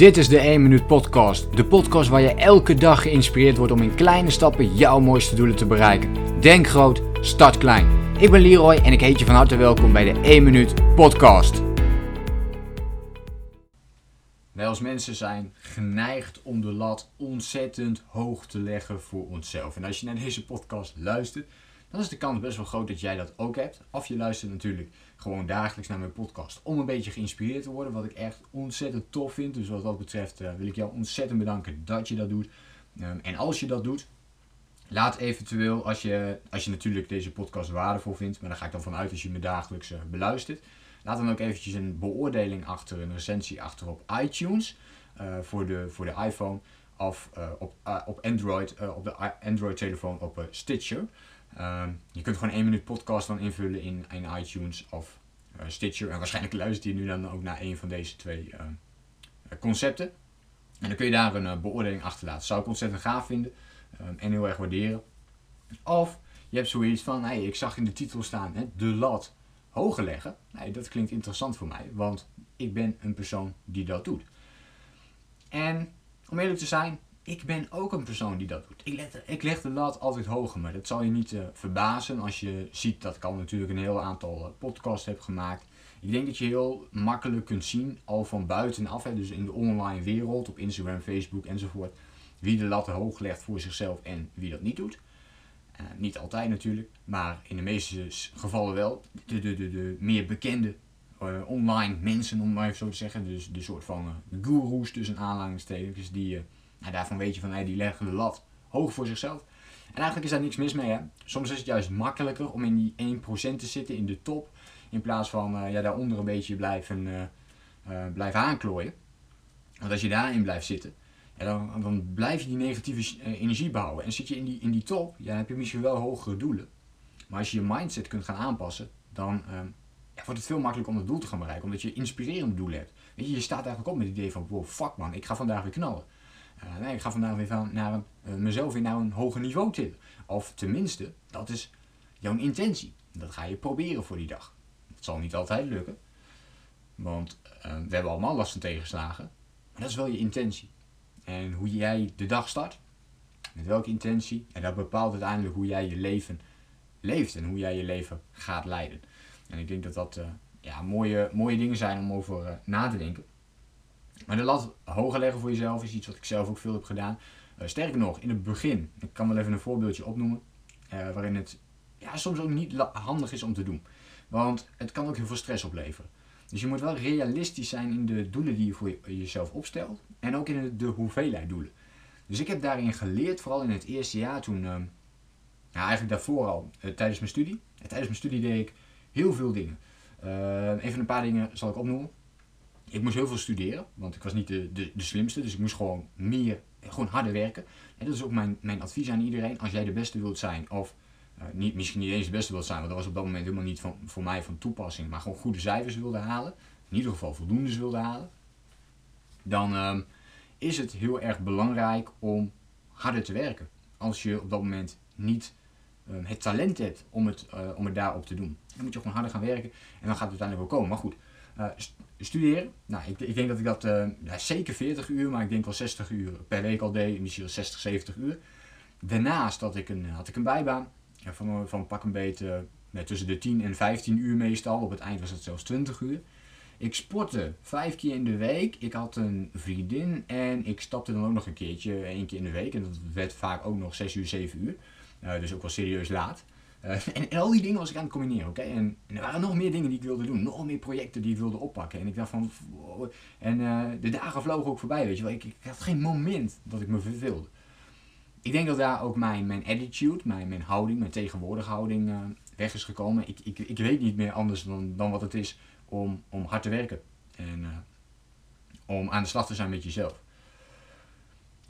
Dit is de 1 Minuut Podcast. De podcast waar je elke dag geïnspireerd wordt om in kleine stappen jouw mooiste doelen te bereiken. Denk groot, start klein. Ik ben Leroy en ik heet je van harte welkom bij de 1 Minuut Podcast. Wij als mensen zijn geneigd om de lat ontzettend hoog te leggen voor onszelf. En als je naar deze podcast luistert, dan is de kans best wel groot dat jij dat ook hebt. Of je luistert natuurlijk gewoon dagelijks naar mijn podcast om een beetje geïnspireerd te worden. Wat ik echt ontzettend tof vind. Dus wat dat betreft uh, wil ik jou ontzettend bedanken dat je dat doet. Um, en als je dat doet, laat eventueel, als je, als je natuurlijk deze podcast waardevol vindt, maar daar ga ik dan vanuit als je me dagelijks uh, beluistert. Laat dan ook eventjes een beoordeling achter, een recensie achter op iTunes uh, voor, de, voor de iPhone of op, op Android, op de Android telefoon op Stitcher. Ehm, je kunt gewoon één minuut podcast dan invullen in, in iTunes of uh, Stitcher. En waarschijnlijk luister je nu dan ook naar een van deze twee ehm, eh, concepten. En dan kun je daar een uh, beoordeling achterlaten. Zou ik ontzettend gaaf vinden um, en heel erg waarderen. Of je hebt zoiets van, ik zag in de titel staan, hè, de lat hoger leggen. Dat klinkt interessant voor mij, want ik ben een persoon die dat doet. En om eerlijk te zijn, ik ben ook een persoon die dat doet. Ik, leg, ik leg de lat altijd hoger, maar dat zal je niet uh, verbazen als je ziet dat ik al natuurlijk een heel aantal uh, podcasts heb gemaakt. Ik denk dat je heel makkelijk kunt zien, al van buitenaf, dus in de online wereld, op Instagram, Facebook enzovoort, wie de lat hoog legt voor zichzelf en wie dat niet doet. Uh, niet altijd natuurlijk, maar in de meeste gevallen wel. De, de, de, de meer bekende online mensen, om maar even zo te zeggen, dus de soort van gurus tussen aanhalingstekens, die nou, daarvan weet je van die leggen de lat hoog voor zichzelf. En eigenlijk is daar niks mis mee. Hè? Soms is het juist makkelijker om in die 1% te zitten, in de top. In plaats van uh, ja, daaronder een beetje blijven, uh, uh, blijven aanklooien. Want als je daarin blijft zitten, ja, dan, dan blijf je die negatieve energie behouden. En zit je in die, in die top, ja, dan heb je misschien wel hogere doelen. Maar als je je mindset kunt gaan aanpassen, dan ja, wordt het veel makkelijker om het doel te gaan bereiken. Omdat je inspirerende doelen hebt. Weet je, je staat eigenlijk op met het idee van, wow, fuck man, ik ga vandaag weer knallen. Uh, ik ga vandaag weer van, naar uh, mezelf weer naar een hoger niveau tillen. Of tenminste, dat is jouw intentie. Dat ga je proberen voor die dag. Dat zal niet altijd lukken. Want uh, we hebben allemaal last van tegenslagen. Maar dat is wel je intentie. En hoe jij de dag start, met welke intentie, en dat bepaalt uiteindelijk hoe jij je leven leeft en hoe jij je leven gaat leiden. En ik denk dat dat ja, mooie, mooie dingen zijn om over na te denken. Maar de lat hoger leggen voor jezelf is iets wat ik zelf ook veel heb gedaan. Uh, sterker nog, in het begin, ik kan wel even een voorbeeldje opnoemen, uh, waarin het ja, soms ook niet handig is om te doen. Want het kan ook heel veel stress opleveren. Dus je moet wel realistisch zijn in de doelen die je voor jezelf opstelt en ook in de hoeveelheid doelen. Dus ik heb daarin geleerd, vooral in het eerste jaar toen, uh, ja, eigenlijk daarvoor al, tijdens mijn studie. tijdens mijn studie deed ik heel veel dingen. even een paar dingen zal ik opnoemen ik moest heel veel studeren, want ik was niet de, de, de slimste, dus ik moest gewoon meer, gewoon harder werken. En dat is ook mijn, mijn advies aan iedereen. Als jij de beste wilt zijn, of uh, niet, misschien niet eens de beste wilt zijn, want dat was op dat moment helemaal niet van, voor mij van toepassing, maar gewoon goede cijfers wilde halen, in ieder geval voldoende wilde halen, dan um, is het heel erg belangrijk om harder te werken. Als je op dat moment niet um, het talent hebt om het, uh, om het daarop te doen. Dan moet je gewoon harder gaan werken en dan gaat het uiteindelijk wel komen. Maar goed, studeren. Nou, ik, ik, denk dat ik dat uh, ja, zeker 40 uur, maar ik denk wel 60 uur per week al deed. Misschien wel 60, 70 uur. Daarnaast had ik een, had ik een bijbaan. Van, van pak een beetje uh, tussen de 10 en 15 uur meestal. Op het eind was het zelfs 20 uur. Ik sportte vijf keer in de week. Ik had een vriendin en ik stapte dan ook nog een keertje, één keer in de week. En dat werd vaak ook nog 6 uur, 7 uur. Dus ook wel serieus laat. Uh, en, al die dingen was ik aan het combineren, oké? En, er waren nog meer dingen die ik wilde doen, nog meer projecten die ik wilde oppakken. En ik dacht van, en uh, de dagen vlogen ook voorbij, weet je wel. Ik, ik, had geen moment dat ik me verveelde. Ik denk dat daar ook mijn, mijn attitude, mijn, mijn houding, mijn tegenwoordige houding uh, weg is gekomen. Ik, ik, ik weet niet meer anders dan, dan wat het is om, om hard te werken. En om aan de slag te zijn met jezelf.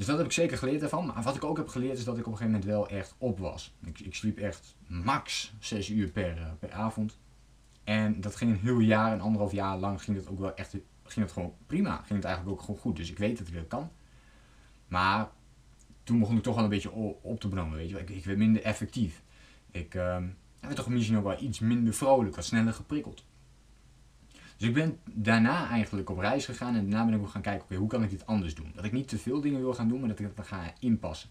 Dus dat heb ik zeker geleerd daarvan. Maar wat ik ook heb geleerd is dat ik op een gegeven moment wel echt op was. Ik, ik sliep echt max 6 uur per, uh, per avond. En dat ging een heel jaar, een anderhalf jaar lang ging het ook wel echt ging het gewoon prima. Ging het eigenlijk ook gewoon goed. Dus ik weet dat ik dat kan. Maar toen begon ik toch wel een beetje op te branden. Weet je. Ik, ik werd minder effectief. Ik uh, werd toch misschien ook wel iets minder vrolijk, wat sneller geprikkeld. Dus ik ben daarna eigenlijk op reis gegaan en daarna ben ik ook gaan kijken, oké, hoe kan ik dit anders doen? Dat ik niet te veel dingen wil gaan doen, maar dat ik dat ga inpassen.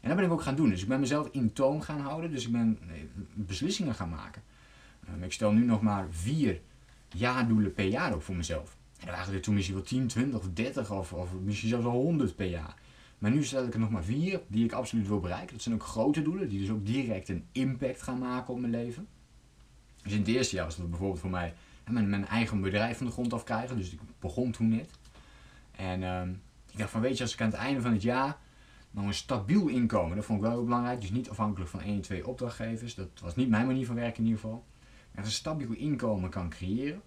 En dat ben ik ook gaan doen. Dus ik ben mezelf in toon gaan houden, dus ik ben beslissingen gaan maken. Um, ik stel nu nog maar vier jaardoelen per jaar op voor mezelf. En dan waren er toen misschien wel 10, 20 of 30 of, of misschien zelfs al 100 per jaar. Maar nu stel ik er nog maar vier die ik absoluut wil bereiken. Dat zijn ook grote doelen, die dus ook direct een impact gaan maken op mijn leven. Dus in het eerste jaar was dat bijvoorbeeld voor mij mijn, mijn eigen bedrijf van de grond af krijgen. Dus ik begon toen net. En uh, ik dacht van weet je, als ik aan het einde van het jaar nog een stabiel inkomen, dat vond ik wel heel belangrijk. Dus niet afhankelijk van één, twee opdrachtgevers. Dat was niet mijn manier van werken in ieder geval. En als een stabiel inkomen kan creëren,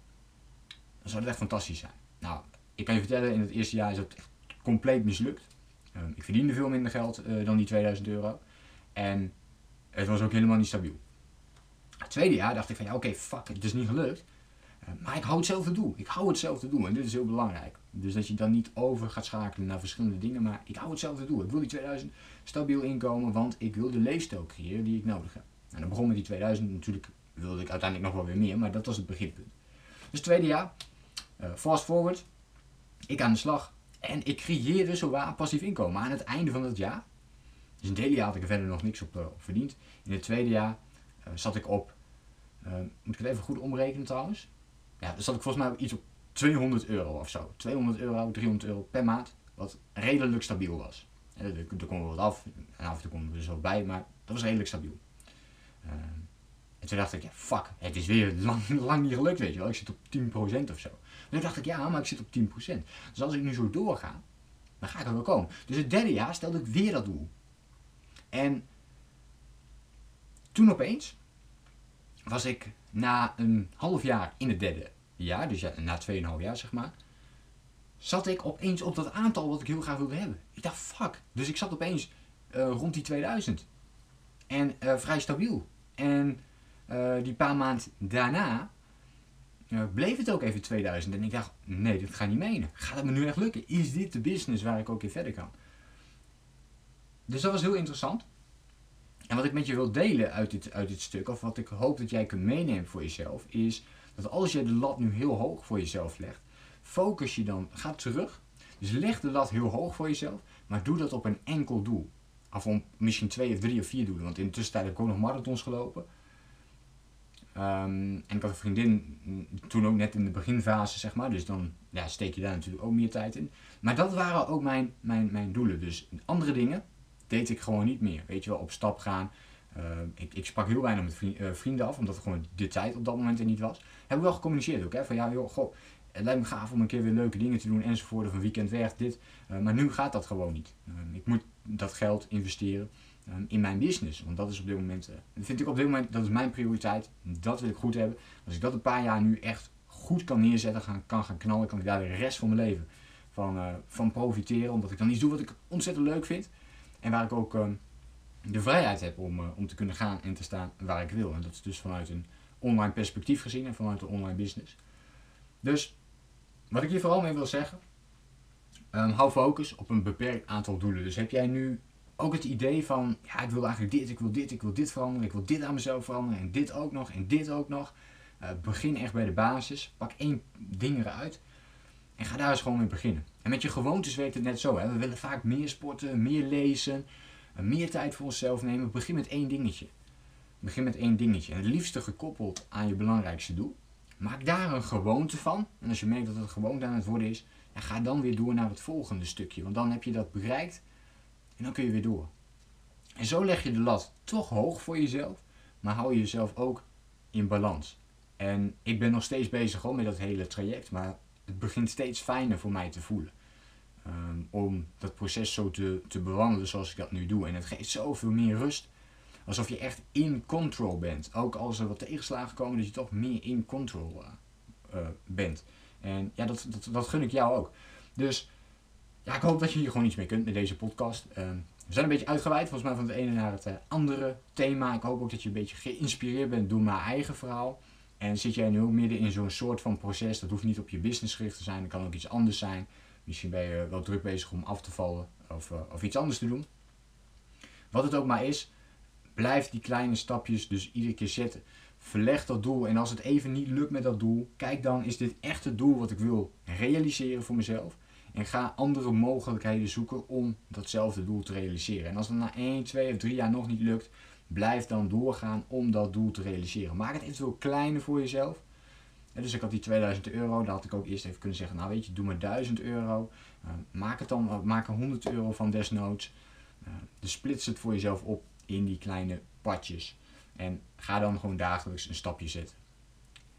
dan zou dat echt fantastisch zijn. Nou, ik kan je vertellen, in het eerste jaar is dat echt compleet mislukt. Ehm, ik verdiende veel minder geld uh, dan die 2000 euro. En het was ook helemaal niet stabiel. Het tweede jaar dacht ik van ja, oké, fuck, het is niet gelukt. Maar ik hou hetzelfde doel. Ik hou hetzelfde doel. En dit is heel belangrijk. Dus dat je dan niet over gaat schakelen naar verschillende dingen. Maar ik hou hetzelfde doel. Ik wil die 2000 stabiel inkomen, want ik wil de leefstijl creëren die ik nodig heb. En dan begon met die 2000. Natuurlijk wilde ik uiteindelijk nog wel weer meer, maar dat was het beginpunt. Dus tweede jaar, uh, fast forward. Ik aan de slag. En ik creëerde zowaar passief inkomen aan het einde van het jaar. Dus in het hele jaar had ik er verder nog niks op, uh, verdiend. In het tweede jaar uh, zat ik op, moet ik het even goed omrekenen trouwens? Ja, dan zat ik volgens mij iets op 200 euro of zo. 200 euro, 300 euro per maand, wat redelijk stabiel was. En er, er kwam wat af en af en toe kwam er zo bij, maar dat was redelijk stabiel. en toen dacht ik, ja, fuck, het is weer lang, lang niet gelukt, weet je wel. Ik zit op 10% of zo. En toen dacht ik, ja, maar ik zit op 10%. Dus als ik nu zo doorga, dan ga ik er wel komen. Dus het derde jaar stelde ik weer dat doel. En toen opeens was ik na een half jaar in het derde jaar, dus na 2,5 jaar zeg maar, zat ik opeens op dat aantal wat ik heel graag wilde hebben. Ik dacht, fuck. Dus ik zat opeens uh, rond die 2000. En uh, vrij stabiel. En uh, die paar maanden daarna bleef het ook even 2000. En ik dacht, nee, dit gaat niet menen. Gaat het me nu echt lukken? Is dit de business waar ik ook in verder kan? Dus dat was heel interessant. En wat ik met je wil delen uit dit, uit dit stuk, of wat ik hoop dat jij kunt meenemen voor jezelf, is dat als je de lat nu heel hoog voor jezelf legt, focus je dan, ga terug. Dus leg de lat heel hoog voor jezelf, maar doe dat op een enkel doel. Of misschien twee of drie of vier doelen. Want in de tussentijd heb ik ook nog marathons gelopen. Um, en ik had een vriendin toen ook net in de beginfase, zeg maar. Dus dan ja, steek je daar natuurlijk ook meer tijd in. Maar dat waren ook mijn, mijn, mijn doelen. Dus andere dingen deed ik gewoon niet meer. Weet je wel, op stap gaan. Uh, ik, ik sprak heel weinig met uh, vrienden af, omdat er gewoon de tijd op dat moment er niet was. Heb ik wel gecommuniceerd ook, hè. Van ja, joh, goh, het lijkt me gaaf om een keer weer leuke dingen te doen enzovoort. Of een weekend weg, dit. Uh, maar nu gaat dat gewoon niet. Ik moet dat geld investeren. Ehm, in mijn business. Want dat is op dit moment, vind ik op dit moment, dat is mijn prioriteit. Dat wil ik goed hebben. Als ik dat een paar jaar nu echt goed kan neerzetten, kan gaan knallen, kan ik daar de rest van mijn leven van, van profiteren. Omdat ik dan iets doe wat ik ontzettend leuk vind. En waar ik ook uh, de vrijheid heb om, uh, om te kunnen gaan en te staan waar ik wil. En dat is dus vanuit een online perspectief gezien en vanuit een online business. Dus wat ik hier vooral mee wil zeggen, um, hou focus op een beperkt aantal doelen. Dus heb jij nu ook het idee van, ja, ik wil eigenlijk dit, ik wil dit, ik wil dit veranderen, ik wil dit aan mezelf veranderen en dit ook nog en dit ook nog. Uh, begin echt bij de basis, pak één ding eruit en ga daar eens gewoon mee beginnen. En met je gewoontes werkt het net zo. Hè? We willen vaak meer sporten, meer lezen, uh, meer tijd voor onszelf nemen. Begin met één dingetje. Begin met één dingetje. En het liefste gekoppeld aan je belangrijkste doel. Maak daar een gewoonte van. En als je merkt dat het gewoonte aan het worden is, ga dan weer door naar het volgende stukje. Want dan heb je dat bereikt en dan kun je weer door. En zo leg je de lat toch hoog voor jezelf, maar hou je jezelf ook in balans. En ik ben nog steeds bezig hoor, met dat hele traject, maar het begint steeds fijner voor mij te voelen. Um, om dat proces zo te, te bewandelen zoals ik dat nu doe. En het geeft zoveel meer rust. Alsof je echt in control bent. Ook als er wat tegenslagen komen, dat je toch meer in control uh, uh, bent. En ja, dat, dat, dat gun ik jou ook. Dus ja, ik hoop dat je hier gewoon iets mee kunt met deze podcast. Uh, we zijn een beetje uitgeweid, volgens mij van het ene naar het uh, andere thema. Ik hoop ook dat je een beetje geïnspireerd bent door mijn eigen verhaal. En zit jij nu midden in zo'n soort van proces, dat hoeft niet op je business gericht te zijn, dat kan ook iets anders zijn. Misschien ben je wel druk bezig om af te vallen of, uh, of iets anders te doen. Wat het ook maar is, blijf die kleine stapjes dus iedere keer zetten. verleg dat doel. En als het even niet lukt met dat doel, kijk dan, is dit echt het doel wat ik wil realiseren voor mezelf? En ga andere mogelijkheden zoeken om datzelfde doel te realiseren. En als het na 1, 2 of 3 jaar nog niet lukt, blijf dan doorgaan om dat doel te realiseren. Maak het eventueel kleiner voor jezelf. dus ik had die 2000 euro, daar had ik ook eerst even kunnen zeggen, nou weet je, doe maar 1000 euro. Uh, maak, het dan, uh, maak er 100 euro van desnoods. Uh, dus splits het voor jezelf op in die kleine padjes. En ga dan gewoon dagelijks een stapje zetten.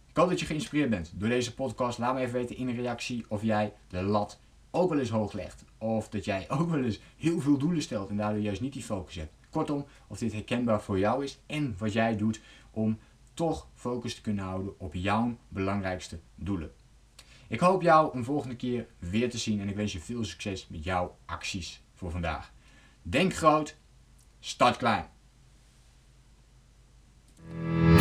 Ik hoop dat je geïnspireerd bent door deze podcast. Laat me even weten in een reactie of jij de lat ook wel eens hoog legt. Of dat jij ook wel eens heel veel doelen stelt en daardoor juist niet die focus hebt. Kortom, of dit herkenbaar voor jou is en wat jij doet om toch focus te kunnen houden op jouw belangrijkste doelen. Ik hoop jou een volgende keer weer te zien en ik wens je veel succes met jouw acties voor vandaag. Denk groot, start klein.